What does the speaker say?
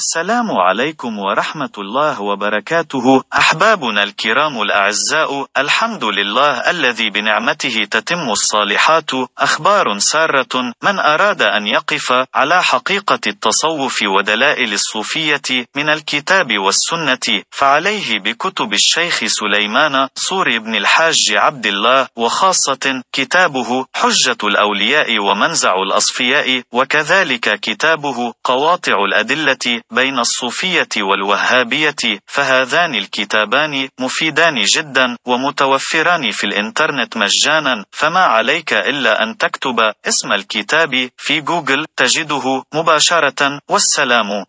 السلام عليكم ورحمة الله وبركاته. أحبابنا الكرام الأعزاء الحمد لله الذي بنعمته تتم الصالحات. أخبار سارة من أراد أن يقف على حقيقة التصوف ودلائل الصوفية من الكتاب والسنة فعليه بكتب الشيخ سليمان صور بن الحاج عبد الله وخاصة كتابه حجة الأولياء ومنزع الأصفياء وكذلك كتابه قواطع الأدلة بين الصوفية والوهابية فهذان الكتابان مفيدان جدا ومتوفران في الإنترنت مجانا فما عليك إلا أن تكتب اسم الكتاب في جوجل تجده مباشرة والسلام.